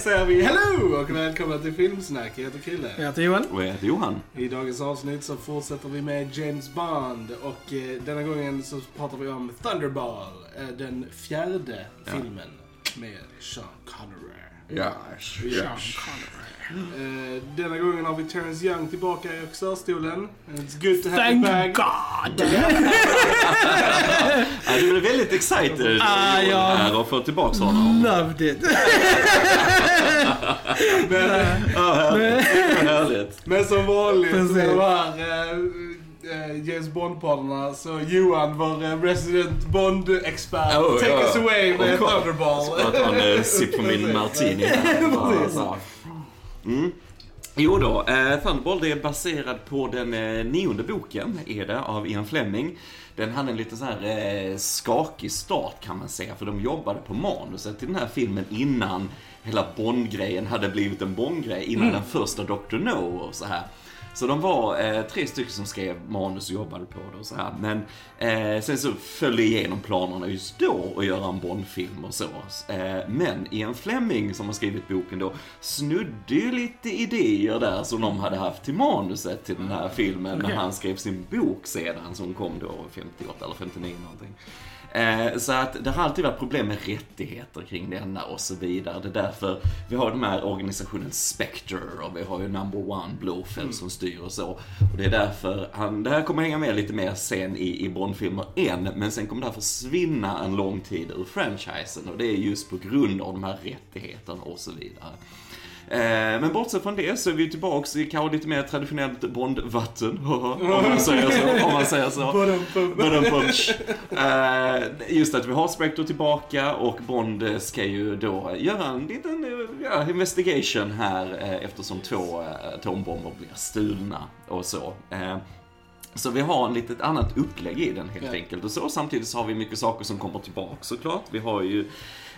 säger vi hello och välkomna till Filmsnack. Jag heter Krille. Jag heter Johan. Och jag heter Johan. I dagens avsnitt så fortsätter vi med James Bond och eh, denna gången så pratar vi om Thunderball, eh, den fjärde filmen med Sean Connery. Yes. Eh, denna gången har vi Terrence Young tillbaka i regissörstolen. It's good to have Thank you back. God! Ja, du är väldigt excited Ah, Johan, ja. här och få tillbaks honom. Loved it. Ja, härligt. Men som vanligt Precis. med de här eh, James Bond-poddarna så Johan, vår eh, resident Bond-expert, Oh, take ja. us away med Thunderball. Tar en eh, sipp på min martini. Mm. Jo då, eh, Thunderball det är baserad på den eh, nionde boken, är det, av Ian Fleming. Den hade en lite så här eh, skakig start kan man säga, för de jobbade på manuset till den här filmen innan hela Bond-grejen hade blivit en Bond-grej, innan den första Dr. No och så här. Så de var eh, tre stycken som skrev manus och jobbade på det och så här. Men eh, sen så föll det igenom planerna just då att göra en Bond-film och så. Eh, men Ian Fleming som har skrivit boken då snudde ju lite idéer där som de hade haft till manuset till den här filmen när Okej. han skrev sin bok sedan som kom då 58 eller 59 någonting. Eh, så att det har alltid varit problem med rättigheter kring denna och så vidare. Det är därför vi har de här organisationen Spectre och vi har ju Number One Blofeld som styr och så. Och det är därför han, det här kommer hänga med lite mer sen i, i Bondfilmer än, men sen kommer det här försvinna en lång tid ur franchisen och det är just på grund av de här rättigheterna och så vidare. Eh, Men bortsett från det så är vi tillbaks i kanske lite mer traditionellt Bondvatten, om man säger så. Om man säger så. Eh, Just att vi har Spectre tillbaka och Bond ska ju då göra en liten ja, investigation här eh, eftersom två atombomber blir stulna och så. Så vi har en litet annat upplägg i den helt Ja. enkelt. Och så samtidigt så har vi mycket saker som kommer tillbaka såklart. Vi har ju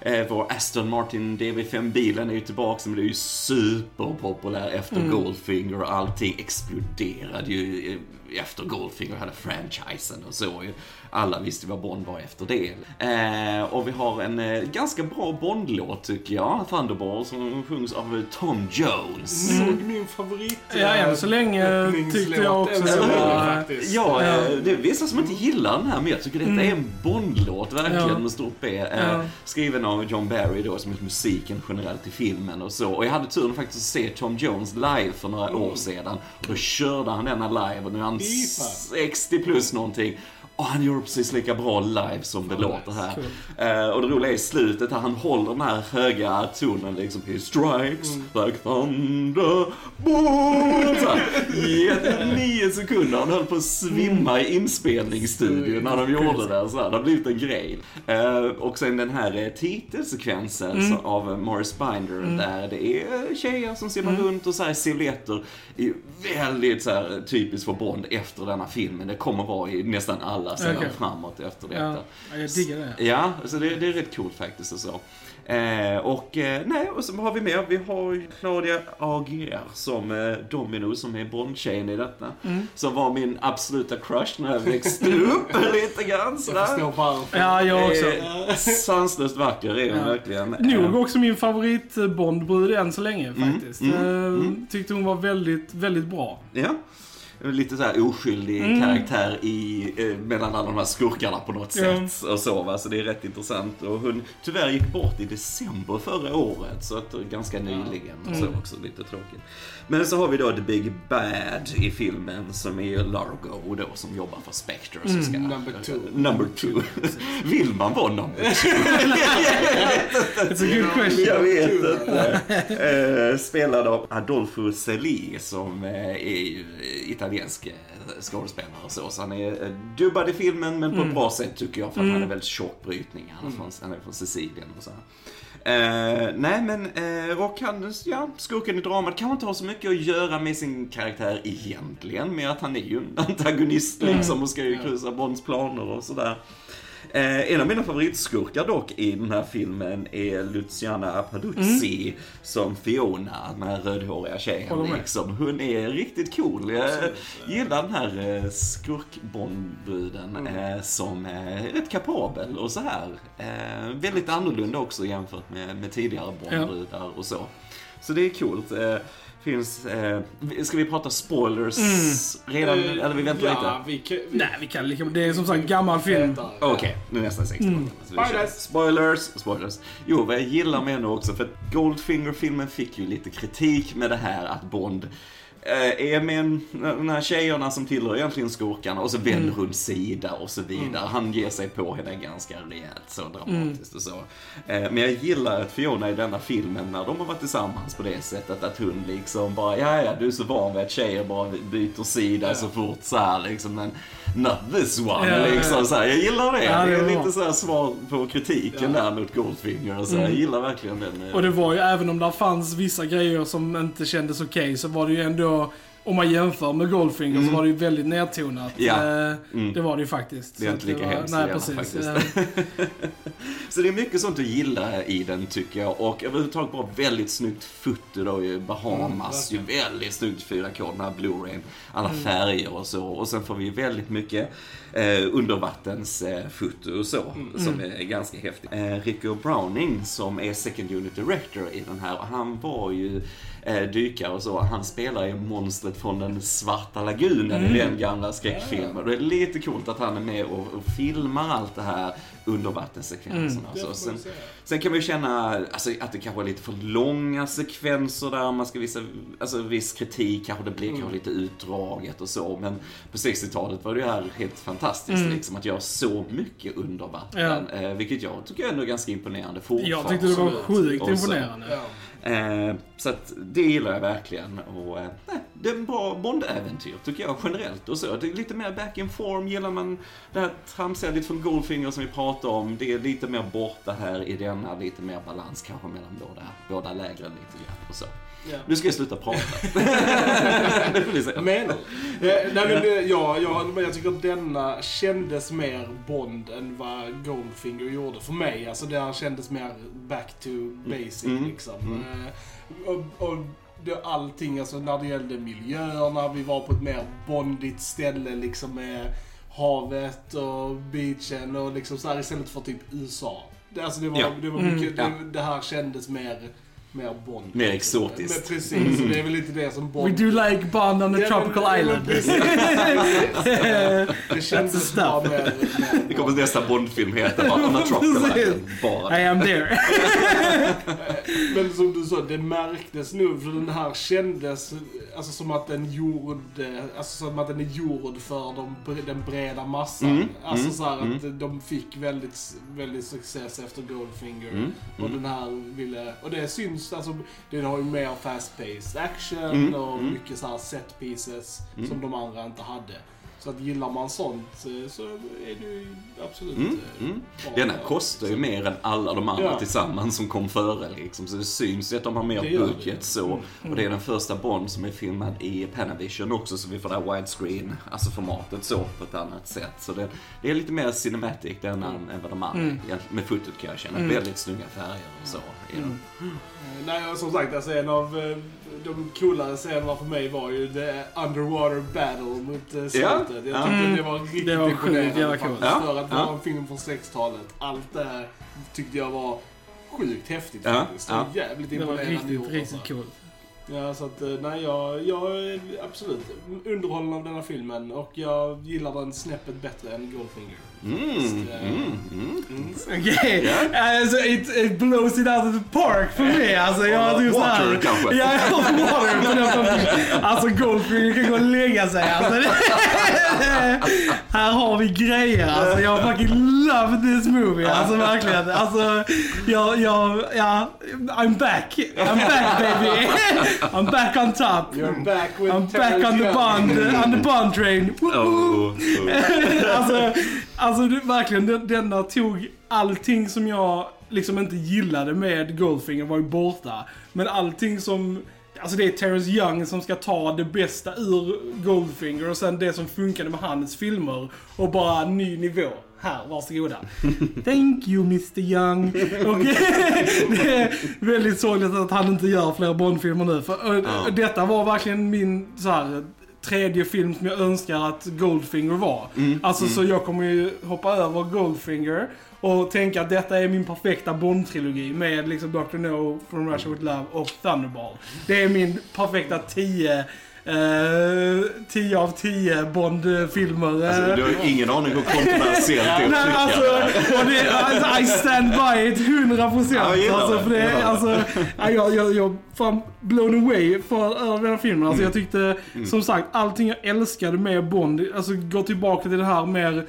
eh, vår Aston Martin DB5-bilen är ju tillbaka, men det är ju superpopulär efter Goldfinger och allting exploderade ju eh, efter Goldfinger hade franchisen och så ju. Alla visste vad Bond var efter det. Eh, och vi har en eh, ganska bra Bond-låt tycker jag, Thunderball, som sjungs av eh, Tom Jones. Nog min favorit. Ja, än så länge tyckte jag också så det var- faktiskt. Ja, Ja. eh, det är vissa som inte gillar den här, men jag tycker detta är en Bond-låt, verkligen, Ja. med stort B. Eh, Ja. Skriven av John Barry då, som är musiken generellt i filmen och så. Och jag hade turen faktiskt att se Tom Jones live för några år sedan. Och då körde han denna live och nu är han. 60 plus någonting. Och han gjorde precis lika bra live som det låter här. Eh, och det roliga är i slutet här, han håller den här höga tonen liksom. He strikes like thunder, boom! I nio sekunder. Han höll på att svimma i inspelningsstudion när de gjorde det. Så här, det har blivit en grej. Eh, och sen den här eh, titelsekvensen så, av Morris Binder där det är tjejer som simmar runt och så här silhuetter. väldigt så här, typiskt för Bond efter denna filmen. Det kommer vara i nästan alla scener Okej. framåt efter detta. Ja, ja, jag diggar det. Ja, så det, det är rätt coolt faktiskt och så. Eh, och eh, nej, och så har vi mer. Vi har ju Claudia Aguirre som eh, Domino, som är Bondtjejen i detta. Mm. Som var min absoluta crush när jag växte upp lite grann Jag sådär. förstår varför. Ja, jag också. Eh, sanslöst vacker är hon Ja. verkligen. Nog Eh, också min favorit eh, Bondbrud än så länge faktiskt. mm, Eh, Tyckte hon var väldigt, väldigt bra. Ja. Lite så här oskyldig Mm. karaktär i, eh, mellan alla de här skurkarna på något Ja. sätt. Och så, va? så det är rätt intressant. Och hon tyvärr gick bort i december förra året, så att, ganska nyligen. Och så Mm. också, lite tråkigt. Men så har vi då The Big Bad i filmen som är Largo då, som jobbar för Spectre. Som ska, Number two. Number two. Vill man vara number two? It's a good question. Jag vet inte. Eh, spelad av Adolfo Celi som eh, är ju italiensk italiensk eh, skådespelare och så. Så han är eh, dubbad i filmen, men på ett bra sätt tycker jag, för att han är väldigt tjock brytning. Han är från, han är från Sicilien och så. Eh, nej men, och han, ja, skurken i dramat kanske inte har så mycket att göra med sin karaktär egentligen, med att han är ju en antagonist liksom och ska ju kryssa Bonds planer och sådär. Eh, en av mina favoritskurkar dock i den här filmen är Luciana Appaduzzi som Fiona, den här rödhåriga tjejen. Liksom. Hon är riktigt cool. Jag gillar den här eh, skurkbondbruden eh, som är rätt kapabel och så här. Väldigt annorlunda också jämfört med, med tidigare Bondbrudar och så. Så det är coolt. Finns, eh, ska vi prata spoilers redan? eller vi väntar ja, lite? Vi, kan- vi, Nej, vi kan lika Det är som sagt en gammal film. Okej, nu är nästan sex mm. Spoilers. Spoilers, spoilers. Jo, vad jag gillar med henne också, för Goldfinger-filmen fick ju lite kritik med det här att Bond är med en, de här tjejerna som tillhör egentligen skurkarna och så vänder hon sida och så vidare. Han ger sig på henne ganska rejält, så dramatiskt och så. Eh, men jag gillar att Fiona i denna filmen, när de har varit tillsammans på det sättet, att hon liksom bara, ja ja, du är så van vid att tjejer bara byter sida så fort så här liksom, men not this one, Ja, ja, ja. liksom så här. Jag gillar det. Ja, det det är lite så här svar på kritiken där mot Goldfinger och så. Jag gillar verkligen den. eh, Och det var ju, även om det fanns vissa grejer som inte kändes okej, så var det ju ändå, om man jämför med Goldfinger, så var det ju väldigt nedtonat. Mm. Ja. Eh, Det var det ju faktiskt. Det är inte lika var- hemskt Nej, precis. Så det är mycket sånt att gilla i den tycker jag. Och överhuvudtaget bara väldigt snyggt foto då ju. Bahamas, ju väldigt snyggt 4K, den här Blu-rayn. Alla färger och så. Och sen får vi väldigt mycket eh, undervattens eh, och så. Som är ganska häftigt. Eh, Rico Browning som är second unit director i den här. Han var ju eh, dykare och så. Han spelar ju monstret från den svarta lagunen i den gamla skräckfilmen. Och det är lite coolt att han är med och, och filmar allt det här undervattenssekvenserna. Det Så. Sen, sen kan man ju känna alltså, att det kanske är lite för långa sekvenser där. Man ska visa, alltså viss kritik kanske det blir kanske lite utdraget och så. Men på 60-talet var det ju här helt fantastiskt liksom att göra så mycket under vatten. Eh, vilket jag tycker ändå är ganska imponerande fortfarande. Jag tyckte det var sjukt imponerande. Ja. Eh, så att det gillar jag verkligen. Och, eh, nej, det är en bra Bond-äventyr tycker jag generellt. Och så. Det är lite mer back in form. Gillar man det här tramsiga lite från Goldfinger som vi pratade om. Det är lite mer borta här i denna. Lite mer balans kanske mellan båda, båda lägren lite grann. Och så. Ja. Nu ska jag sluta prata. det får ni säga. Men, eh, nej, men eh, ja, jag, jag tycker att denna kändes mer Bond än vad Goldfinger gjorde för mig. Alltså det här kändes mer back to basic mm, liksom. Eh, och, och det, allting, alltså när det gällde miljöerna, vi var på ett mer bondigt ställe liksom med havet och beachen och liksom så här istället för typ USA. Det, alltså det var, Ja. det, var mycket, Ja. det, det här kändes mer, mer Bond. Mer exotiskt. Men precis, och det är väl lite det som Bond... We do like Bond on the Ja, tropical men island. Det kändes stuff. bara mer... Det kommer nästa Bond-film heta bara On a Tropical Island. Bara. I am there. Men som du sa, det märktes nu för den här kändes alltså, som att den gjorde, alltså som att den är gjord för de, den breda massan. Mm, Alltså mm, så här mm. att de fick väldigt, väldigt success efter Goldfinger. Mm, Och mm. den här ville, och det syns, alltså det har ju mer fast-paced action Mm, och mm. mycket så här set pieces Mm. som de andra inte hade. Så att gillar man sånt eh, så är det ju absolut Mm, eh, mm. bra. Denna kostar ju mer än alla de andra Ja. tillsammans som kom före liksom. Så det syns ju att de har mer det. budget så. Och det är den första Bond som är filmad i Panavision också så vi får det här widescreen, alltså formatet så på ett annat sätt. Så det, det är lite mer cinematic den än, än vad de andra egentligen- Med fotot kan jag känna. Väldigt snygga färger och så. Den. Eh, Nej, som sagt, alltså en av eh, de coolare scenerna för mig var ju the underwater battle mot uh, slottet. Jag Ja. tyckte Mm. det var riktigt Det var imponerande jävla coolt. Ja, För att ja. vara en film från 60-talet. Allt det här tyckte jag var sjukt häftigt Ja, faktiskt. Det var ja. jävligt Det var imponerande riktigt, gjort, riktigt alltså. coolt. Ja, så att eh, nej, jag, jag är absolut underhållen av denna filmen och jag gillar den snäppet bättre än Goldfinger. Mm, mm, mm. Okej, alltså it, it blows it out of the park för mig. Alltså, jag tycker Water såhär- kanske? Ja, water. Alltså Goldfinger kan gå och lägga sig. Alltså, här har vi grejer. Alltså jag fucking love this movie. Alltså verkligen. Alltså, jag, jag, ja, I'm back. I'm back baby. I'm back on top. You're back with I'm back on the bond, on the bond train. Oh, oh. alltså, alltså det, verkligen, den, denna tog allting som jag liksom inte gillade med Goldfinger var ju borta. Men allting som, alltså det är Terrence Young som ska ta det bästa ur Goldfinger och sen det som funkade med hans filmer och bara ny nivå. Här, varsågoda. Thank you Mr Young. Och det är väldigt sorgligt att han inte gör fler Bondfilmer nu. För, och, Ja. Detta var verkligen min så här, tredje film som jag önskar att Goldfinger var. Alltså så jag kommer ju hoppa över Goldfinger och tänka att detta är min perfekta Bond-trilogi med liksom Dr. No, From Russia With Love och Thunderball. Det är min perfekta 10 eh, 10 av 10 Bond-filmer. Alltså, du har ingen aning hur kontroversiellt det är Nej, alltså, det. och det, alltså, I stand by it 100 procent. Ja, jag gillar alltså, det, för det, alltså, ja, jag, jag, jag fan blown away för över den här filmen. Alltså, Mm. jag tyckte, som sagt, allting jag älskade med Bond, alltså går tillbaka till det här mer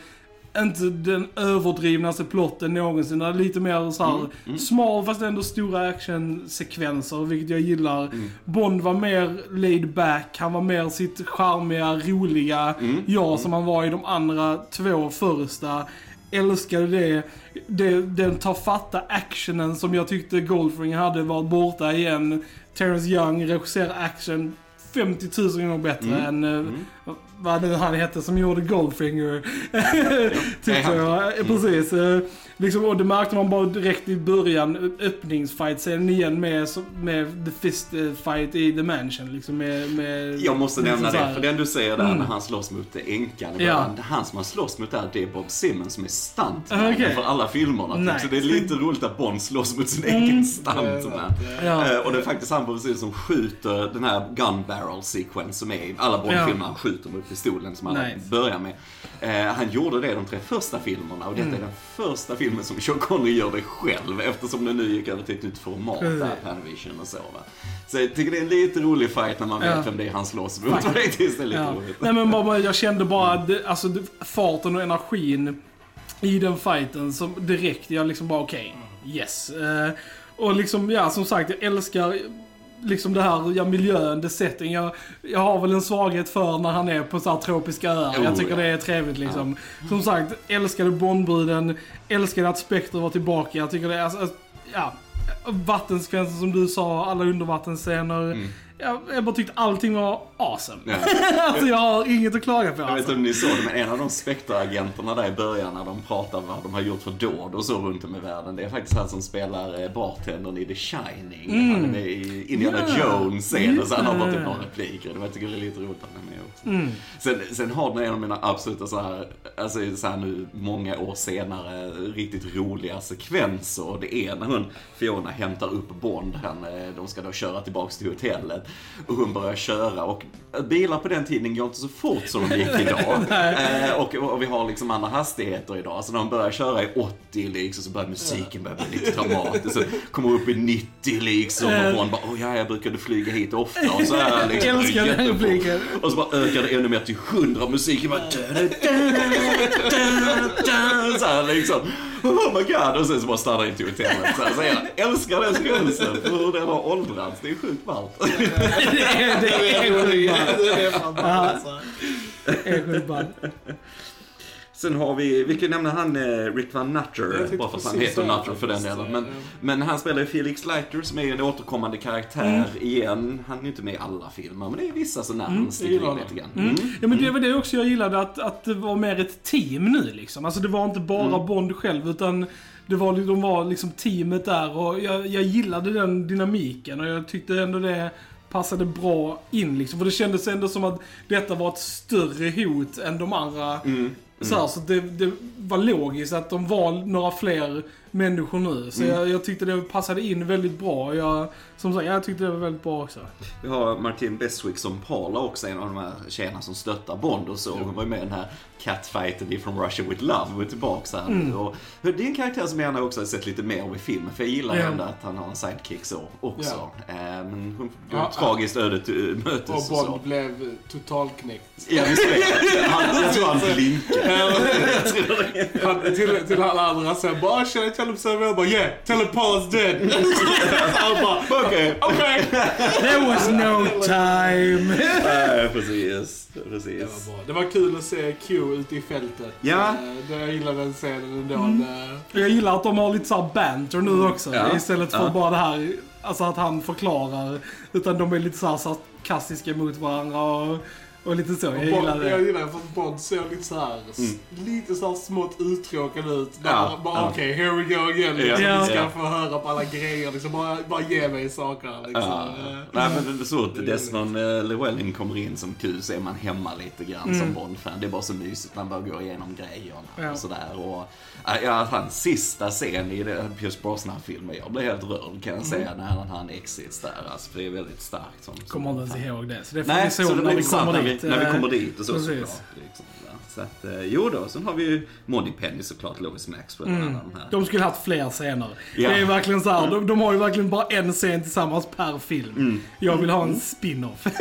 inte den överdrivnaste plotten någonsin. Det är lite mer så här Mm, smal fast ändå stora actionsekvenser, vilket jag gillar. Mm. Bond var mer laid back, han var mer sitt charmiga, roliga Mm. jag som han var i de andra två första. Älskade det. det den tar fatta actionen som jag tyckte Goldfinger hade varit borta igen. Terrence Young regisserar action 50 000 gånger bättre än eh, vad nu han hette som gjorde Goldfinger. Tyckte jag. Eh, Precis. eh, Liksom, och det märkte man bara direkt i början, öppningsfight-scenen igen med, med The Fist eh, fight i The Mansion. Liksom med, med, Jag måste liksom nämna det, för den du säger där Mm. när han slåss mot änkan Ja. Han som han slåss mot där, det är Bob Simmons som är stuntman Ah, okej. för alla filmerna. Typ. Nice. Så det är lite roligt att Bond slåss mot sin egen stuntman. Ja. Eh, Och det är faktiskt han Bob Simmons som skjuter den här gun barrel sequence som är i alla Bond-filmer. Han skjuter mot pistolen som alla Nice. börjar med. Eh, Han gjorde det de tre första filmerna och detta Mm. är den första filmen som Sean Connery gör det själv eftersom det nu gick över till ett nytt format där, Precis. Panavision och så va. Så jag tycker det är en lite rolig fight när man vet Ja. vem det är han slåss mot. Faktiskt, det är lite Ja. roligt. Nej men bara, jag kände bara det, alltså, farten och energin i den fighten som direkt, jag liksom bara okej, yes. Eh, och liksom, ja som sagt, jag älskar liksom det här, ja miljön, det setting. Jag, jag har väl en svaghet för när han är på så här tropiska öar. Oh, jag tycker ja. det är trevligt liksom. Som sagt, älskade Bondbruden, älskade att Spectre var tillbaka. Jag tycker det är, alltså, ja. Vattensekvenser som du sa, alla undervattensscener. Jag, jag bara tyckte allting var awesome. Mm. Ja. alltså jag har inget att klaga på Jag vet alltså. inte om ni såg det, men en av de Spectre-agenterna där i början när de pratar vad de har gjort för dåd och så runt om i världen. Det är faktiskt han som spelar eh, bartendern i The Shining. Han är med i Indiana Mm. Ja. Jones-scenen, så han har bara typ några repliker. Det var- Jag tycker det är lite roligt att han är med också. Mm. Sen, sen har den en av mina absoluta så här, alltså så här nu många år senare, riktigt roliga sekvenser. Och det är när hon, Fiona, hämtar upp Bond. Han, eh, de ska då köra tillbaks till hotellet. Och hon börjar köra. Och bilar på den tiden går inte så fort som de gick idag. eh, och, och vi har liksom andra hastigheter idag. Så när de börjar köra i 80 liksom, så börjar musiken börja bli lite dramatisk. Så kommer upp i 90 liksom. Och hon bara, åh ja, jag brukade flyga hit ofta. Och så här, liksom, Jag älskar den repliken. Och så bara ökar det ännu mer till 100 musiken bara... Da, da, da, så här liksom. Oh my god. Och sen så bara stannar in till hotellet. Så, här, jag älskar den sekvensen för hur den har åldrats. Det är sjukt ballt. det är, det är sjukt ballt. Det är sjukt ballt. Sen har vi, vi kan nämna han eh, Rick Van Nutter, bara för att han heter Nutter för den delen. Men, men han spelar ju Felix Leiter som är en återkommande karaktär igen. Han är ju inte med i alla filmer, men det är vissa så när han sticker in lite grann. Mm. Ja men det var det också jag gillade, att, att det var mer ett team nu liksom. Alltså det var inte bara Mm. Bond själv, utan det var, de var liksom teamet där och jag, jag gillade den dynamiken och jag tyckte ändå det passade bra in liksom. För det kändes ändå som att detta var ett större hot än de andra. Mm. Så, här, så det, det var logiskt att de var några fler människor nu. Så Mm. jag, jag tyckte det passade in väldigt bra. Jag, som sagt, jag tyckte det var väldigt bra också. Vi har Martin Beswick som Paula också, en av de här tjejerna som stöttar Bond och så. Hon var ju med i den här catfighten i From Russia With Love var tillbaka här Mm. Och det är en karaktär som jag gärna också har sett lite mer av i filmen. För jag gillar Ja. ändå att han har en sidekick så också. Eh, men hon, var Ja, tragiskt öde till mötes Och och så. Bond blev totalknäckt. Ja, visst det. Han, jag tror han blinkade. Han, till, till alla andra sen bara "Ah, “Shall I tell him so?” Jag bara “Yeah, tell him Paul's dead”. Han bara Okej. “Okej”. There was no time. Nej, precis. Det precis. var bra. Det var kul att se Q ute i fältet. Ja. Eh, det- Jag gillade den scenen ändå. Mm. Det- Jag gillar att de har lite såhär banter nu också. Ja. Istället för Ja. bara det här, alltså att han förklarar. Utan de är lite såhär sarkastiska mot varandra och, och lite så. Jag Och gillar Bond, jag det. gillar för att Bond ser lite så här, s- lite så här smått uttråkad ut. Ja, bara, ja. okej, here we go again. Liksom. Ja. Vi ska Ja. få höra på alla grejer. Liksom. Bara, bara ge mig saker. Liksom. Ja. Eh, Nej men det är så att Desmond eh, Llewellyn kommer in som Q så är man hemma lite grann som Bond-fan. Det är bara så mysigt man bara går igenom grejerna Ja. och sådär. Och, äh, ja, hans sista scen i det- Pierce Brosnan-filmen, jag blev helt rörd kan jag säga när han har en exits där. Alltså, för det är väldigt starkt som, som Kommer inte ens ihåg det. Så det får Nej, vi så se det när blir vi kommer när vi, när vi Eh, kommer dit och så precis. såklart. Liksom, så att, eh, jo då, sen har vi ju Money Penny såklart, Lois Maxwell och alla de här. Mm. De skulle haft fler scener. Ja. Det är verkligen så här, de, de har ju verkligen bara en scen tillsammans per film. Mm. Jag vill ha en spin-off.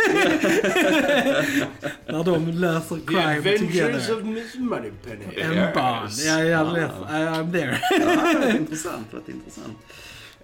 När de löser The crime Adventures together. of Miss Moneypenny. En Yes. barn. Ja, jag vet. I'm there. Ja, intressant, rätt intressant.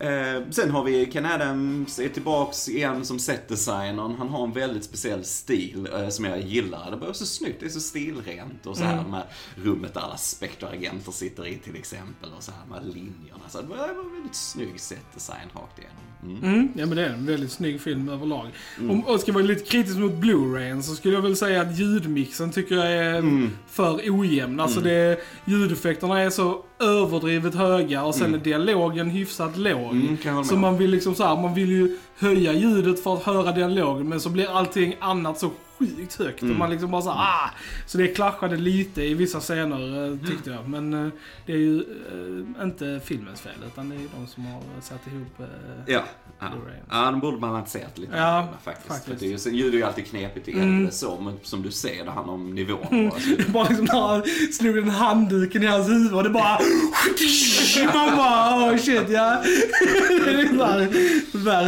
Eh, sen har vi Ken Adams är tillbaks igen som setdesignern. Han har en väldigt speciell stil eh, som jag gillar. Det är så snyggt, det är så stilrent och så här med rummet där alla Spectre-agenter sitter i till exempel och så här med linjerna. Så det var en väldigt snygg setdesign rakt igenom. Mm. Mm, ja men det är en väldigt snygg film överlag. Om jag ska vara lite kritisk mot Blu-rayen så skulle jag väl säga att ljudmixen tycker jag är Mm. för ojämn. Alltså det, ljudeffekterna är så överdrivet höga och sen är dialogen hyfsat låg. Mm, så man vill liksom så här, man vill ju höja ljudet för att höra dialogen men så blir allting annat så sjukt högt. Mm. Och man liksom bara så här, ah! Så det klaschade lite i vissa scener eh, tyckte jag. Men eh, det är ju eh, inte filmens fel utan det är de som har satt ihop eh, Ja, ja. Ja, den borde man ha sett lite Ja, faktiskt. faktiskt. För det är ju, ljud är ju alltid knepigt i Mm. äldre så, men som du ser, det handlar om nivån. Alltså, Bara liksom när han slog den handduken i hans huvud och det bara... Man bara oh shit ja. Det är liksom här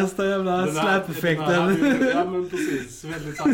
värsta jävla släpeffekten. Ja men precis. Väldigt så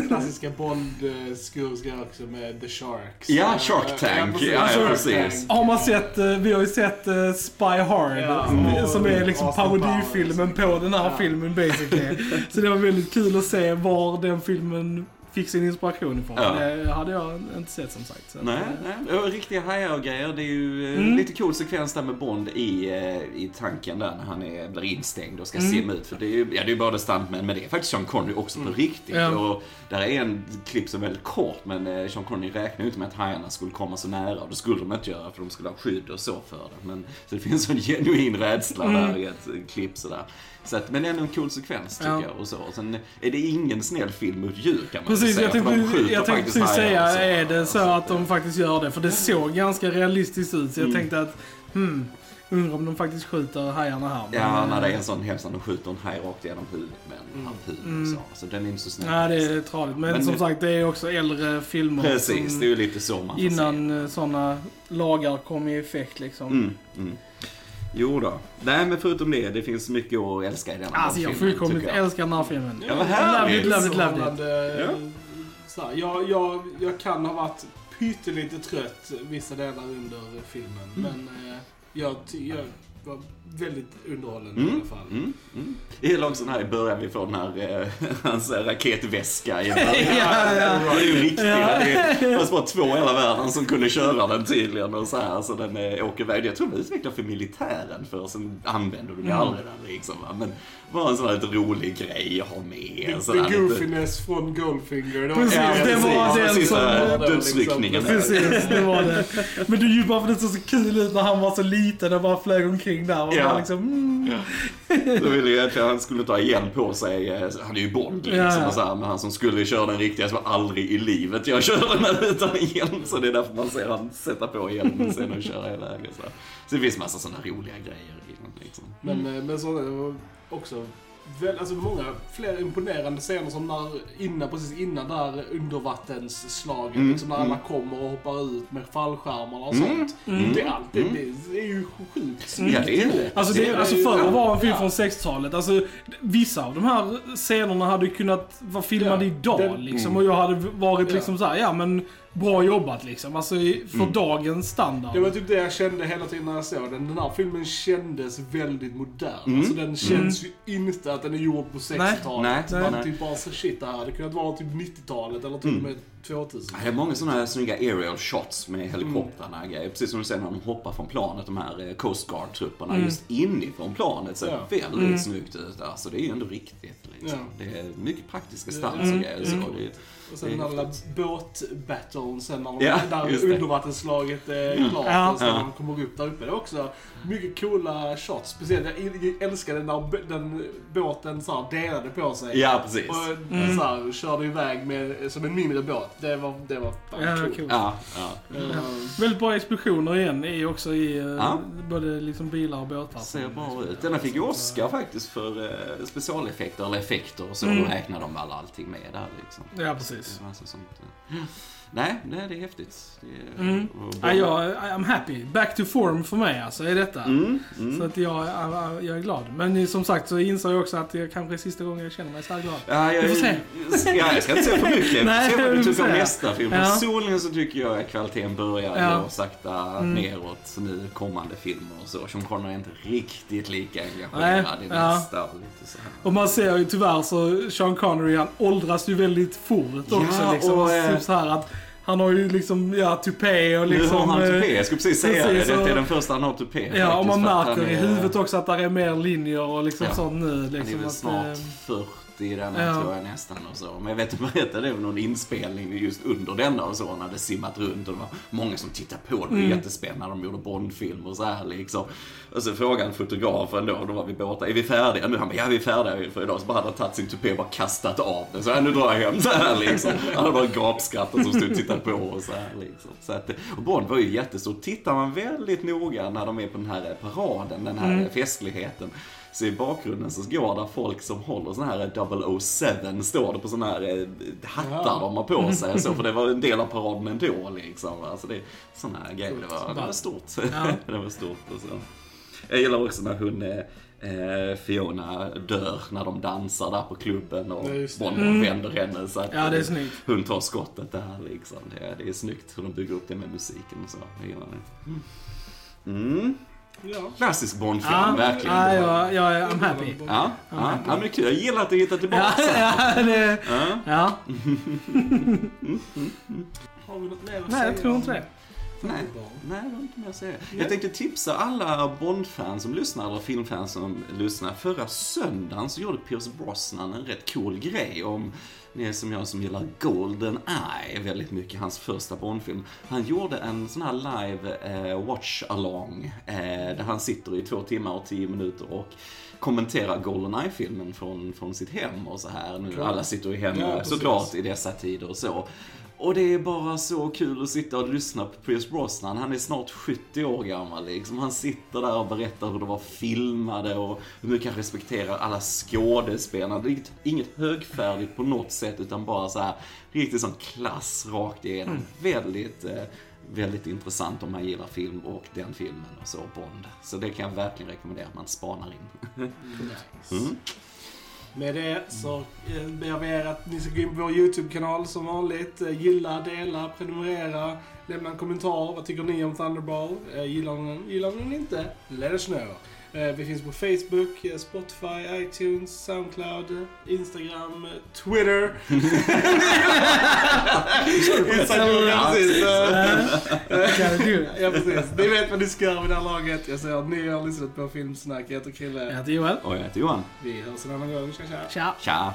klassiska Bond-skurkar också med The Sharks. Ja, Shark Tank. Ja, ja, Shark precis. Tank. Har man sett, eh, vi har ju sett eh, Spy Hard, Ja, som- och som är liksom Austin parodifilmen på den här Ja. filmen basically. Så det var väldigt kul att se var den filmen fick sin inspiration ifrån. Ja. Det hade jag inte sett som sagt. Så att, Nej, eh, nej. Och riktiga hajar och grejer. Det är ju eh, Mm. lite cool sekvens där med Bond i, eh, i tanken där när han är, blir instängd och ska Mm. simma ut. För det är ju ja, det är både stuntmen men det är faktiskt Sean Connery också på riktigt. Mm. Ja. Och där är en klipp som är väldigt kort men Sean Connery räknar ju inte med att hajarna skulle komma så nära. Och det skulle de inte göra för de skulle ha skydd och så för det. Men, så det finns en genuin rädsla Mm. där i ett klipp sådär. Så att, men det är ändå en cool sekvens tycker Ja. jag. Och så. Och sen är det ingen snäll film mot djur kan man Precis, säga. jag tänkte, jag tänkte precis säga, är det så att de faktiskt gör det? För det såg ganska realistiskt ut, så jag Mm. tänkte att, hmm, undrar om de faktiskt skjuter hajarna här. Ja, Men, när det är eh, en sån hemskt de skjuter en haj rakt genom huvudet med en Mm. och så. Så den är inte så snäll. Nej, det är tradigt. Men, Men som det- sagt, det är också äldre filmer. Precis, det är ju lite så man får. Innan sådana lagar kom i effekt liksom. Mm, mm. Jo då. Nej, men förutom det, det finns mycket att älska i den här Alltså jag filmen, fullkomligt tycker jag. älskar den här filmen. Ja, vad Love härligt. it, love it, love it. Så här, jag, jag, jag kan ha varit pyttelite trött vissa delar under filmen. Mm. Men eh, jag, jag var väldigt underhållen i Mm, alla fall. mm, mm. Också den här i början, vi får den här, eh, hans eh, raketväska i början. Ja, ja. Det är ju riktigt. Ja. Det fanns bara två i hela världen som kunde köra den tydligen och så här. Så den eh, åker iväg. Jag tror den utvecklad för militären för sen använder du det Mm. aldrig den liksom. Va? Men bara en sån här lite rolig grej att ha med. The, the här lite- goofiness från Goldfinger. Det var Precis, det det var precis. den Sista som- Dödsryckningen. där. Precis, det var det. Men det är ju bara för att det såg så kul ut när han var så liten och bara flög omkring där. Och Ja. bara liksom, mm. Då ville jag egentligen han skulle ta igen på sig, eh, han är ju Bond liksom, Ja, ja. här, men han som skulle köra den riktiga så aldrig i livet jag kör den utan hjälm. Så det är därför man ser han sätta på hjälmen sen och köra iväg och så. här. Så det finns massa sådana roliga grejer i den liksom. Men, eh, men så också väl, alltså många fler imponerande scener som när, innan, precis innan där undervattensslaget, Mm, liksom när alla mm. kommer och hoppar ut med fallskärmarna och Mm, sånt. mm. Det, är allt, det, det är ju sjukt snyggt Ja, det är det. Alltså, det, alltså ju- för att vara en film ja. från 60-talet, alltså vissa av de här scenerna hade kunnat vara filmade Ja, idag liksom. Och jag hade varit liksom så här, ja men bra jobbat liksom. Alltså för Mm. dagens standard. Det var typ det jag kände hela tiden när jag såg den. Den här filmen kändes väldigt modern. Mm. Alltså den känns ju inte att den är gjord på 60-talet. Nej, Man nej. Mm. typ bara så shit, det här hade kunnat vara typ 90-talet eller till och med 2000. Det är många sådana här snygga aerial shots med helikoptrarna och grejer. Precis som du säger när de hoppar från planet, de här eh, Coast Guard-trupperna, just inifrån planet ser Ja. väldigt snyggt ut. Alltså det är ju ändå riktigt liksom. Ja. Det är mycket praktiska stunts och grejer. Så det är, Och sen det är den där häftigt. båtbattlen sen när de, Ja, där det. undervattensslaget är klart. Ja. Och sen Ja. när de kommer upp där uppe. Det är också mycket coola shots. Speciellt, jag älskade när den båten så här delade på sig. Ja, precis. Och så här, körde iväg med, som en mindre båt. Det var, det var fan Ja, coolt. coolt. Ja, ja. Eh, Väldigt bra explosioner igen är också i eh, Ja. både liksom bilar och båtar. Ser bra ut. Denna fick ju Oscar faktiskt för eh, specialeffekter eller effekter och så. Mm. Då räknar de väl allting med där liksom. Ja, precis. Det var sånt, eh. Nej, nej, det är häftigt. Det är, Mm. Ja, jag, I'm happy. Back to form för mig alltså, är detta. Mm, mm. Så att jag, jag, jag är glad. Men som sagt så inser jag också att det kanske är sista gången jag känner mig så här glad. Ja, jag, Vi får se. Ja, jag ska inte säga för mycket. Nej, se vad vi du får tycker om nästa film. Ja. Personligen så tycker jag att kvaliteten börjar Ja. gå sakta Mm. neråt nu kommande filmer och så. Sean Connery är inte riktigt lika Nej, engagerad i ja. nästa. och Lite så här. Och man ser ju tyvärr så Sean Connery han åldras ju väldigt fort också. Ja, liksom. och, eh, typ så här att han har ju liksom, ja, tupé och Nu liksom... har han eh, tupé. Jag skulle precis säga precis, det. Detta är den första han har tupé. Ja, och man att märker i huvudet också att det är mer linjer och liksom Ja. sånt nu. Han är Liksom, väl att, snart eh, 40 i denna Ja. tror jag nästan och så. Men jag vet inte, berättade det var någon inspelning just under denna och så. när det simmat runt och det var många som tittade på. Det var Mm. jättespännande. De gjorde Bondfilm och så här liksom. Och så frågade fotografen då, då var vi båda, är vi färdiga nu? Han bara, ja vi är färdiga för idag. Så bara hade han tagit sin tupé och bara kastat av den. Så här, nu drar jag hem så här liksom. Han hade bara gapskrattat som stod och tittade på och så här liksom. Så att, och Bond var ju jättestor. Tittar man väldigt noga när de är på den här paraden, den här Mm. festligheten. Så i bakgrunden så går där folk som håller sån här 007 står det på såna här eh, hattar Ja. de har på sig och så, för det var en del av paraden ändå liksom. Alltså det, såna här grejer, det var, det var stort. Ja. det var stort och så. Jag gillar också när hon eh, eh, Fiona dör när de dansar där på klubben och. Bond vänder henne så att Mm. Ja, det är snyggt. hon tar skottet där liksom. Det, det är snyggt hur de bygger upp det med musiken och så. Jag gillar det. Mm. Ja. Klassisk Bond-film, Ja, verkligen. ja, jag är I'm happy. Ja, ja, ja, men kul. Jag gillar att du hittar Ja, tillbaka. ja, det, Ja. ja. Har vi något mer att Nej, säga? jag tror inte det. Nej, nej, det var inte mer att säga. Jag tänkte tipsa alla Bond-fans som lyssnar, eller filmfans som lyssnar. Förra söndagen så gjorde Pierce Brosnan en rätt cool grej om ni som jag som gillar Golden Eye väldigt mycket, hans första Bond-film. Han gjorde en sån här live eh, watch-along eh, där han sitter i två timmar och tio minuter och kommenterar Goldeneye-filmen från, från sitt hem och så här. Nu alla sitter ju hemma Ja, såklart i dessa tider och så. Och det är bara så kul att sitta och lyssna på Pierce Brosnan. Han är snart 70 år gammal liksom. Han sitter där och berättar hur det var filmade och hur mycket han respekterar alla skådespelarna. Det är inget- högfärdigt på något sätt utan bara så här riktigt sån klass rakt igenom. Väldigt, eh, väldigt intressant om man gillar film och den filmen och så, Bond. Så det kan jag verkligen rekommendera att man spanar in. Mm. Med det så eh, ber vi er att ni ska gå in på vår YouTube-kanal som vanligt. Eh, gilla, dela, prenumerera, lämna en kommentar. Vad tycker ni om Thunderball? Eh, gillar ni den? Gillar ni den inte? Let us know. Eh, Vi finns på Facebook, eh, Spotify, iTunes, Soundcloud, Instagram, eh, Twitter. Instagram, ja, precis. Ja, precis. Ni vet vad ni ska göra vid det här laget. Jag säger att ni har lyssnat på Filmsnack. Jag heter Jag Krille. heter Joel. Och jag heter Johan. Vi hörs en annan gång. Tja, tja. Tja. Tja!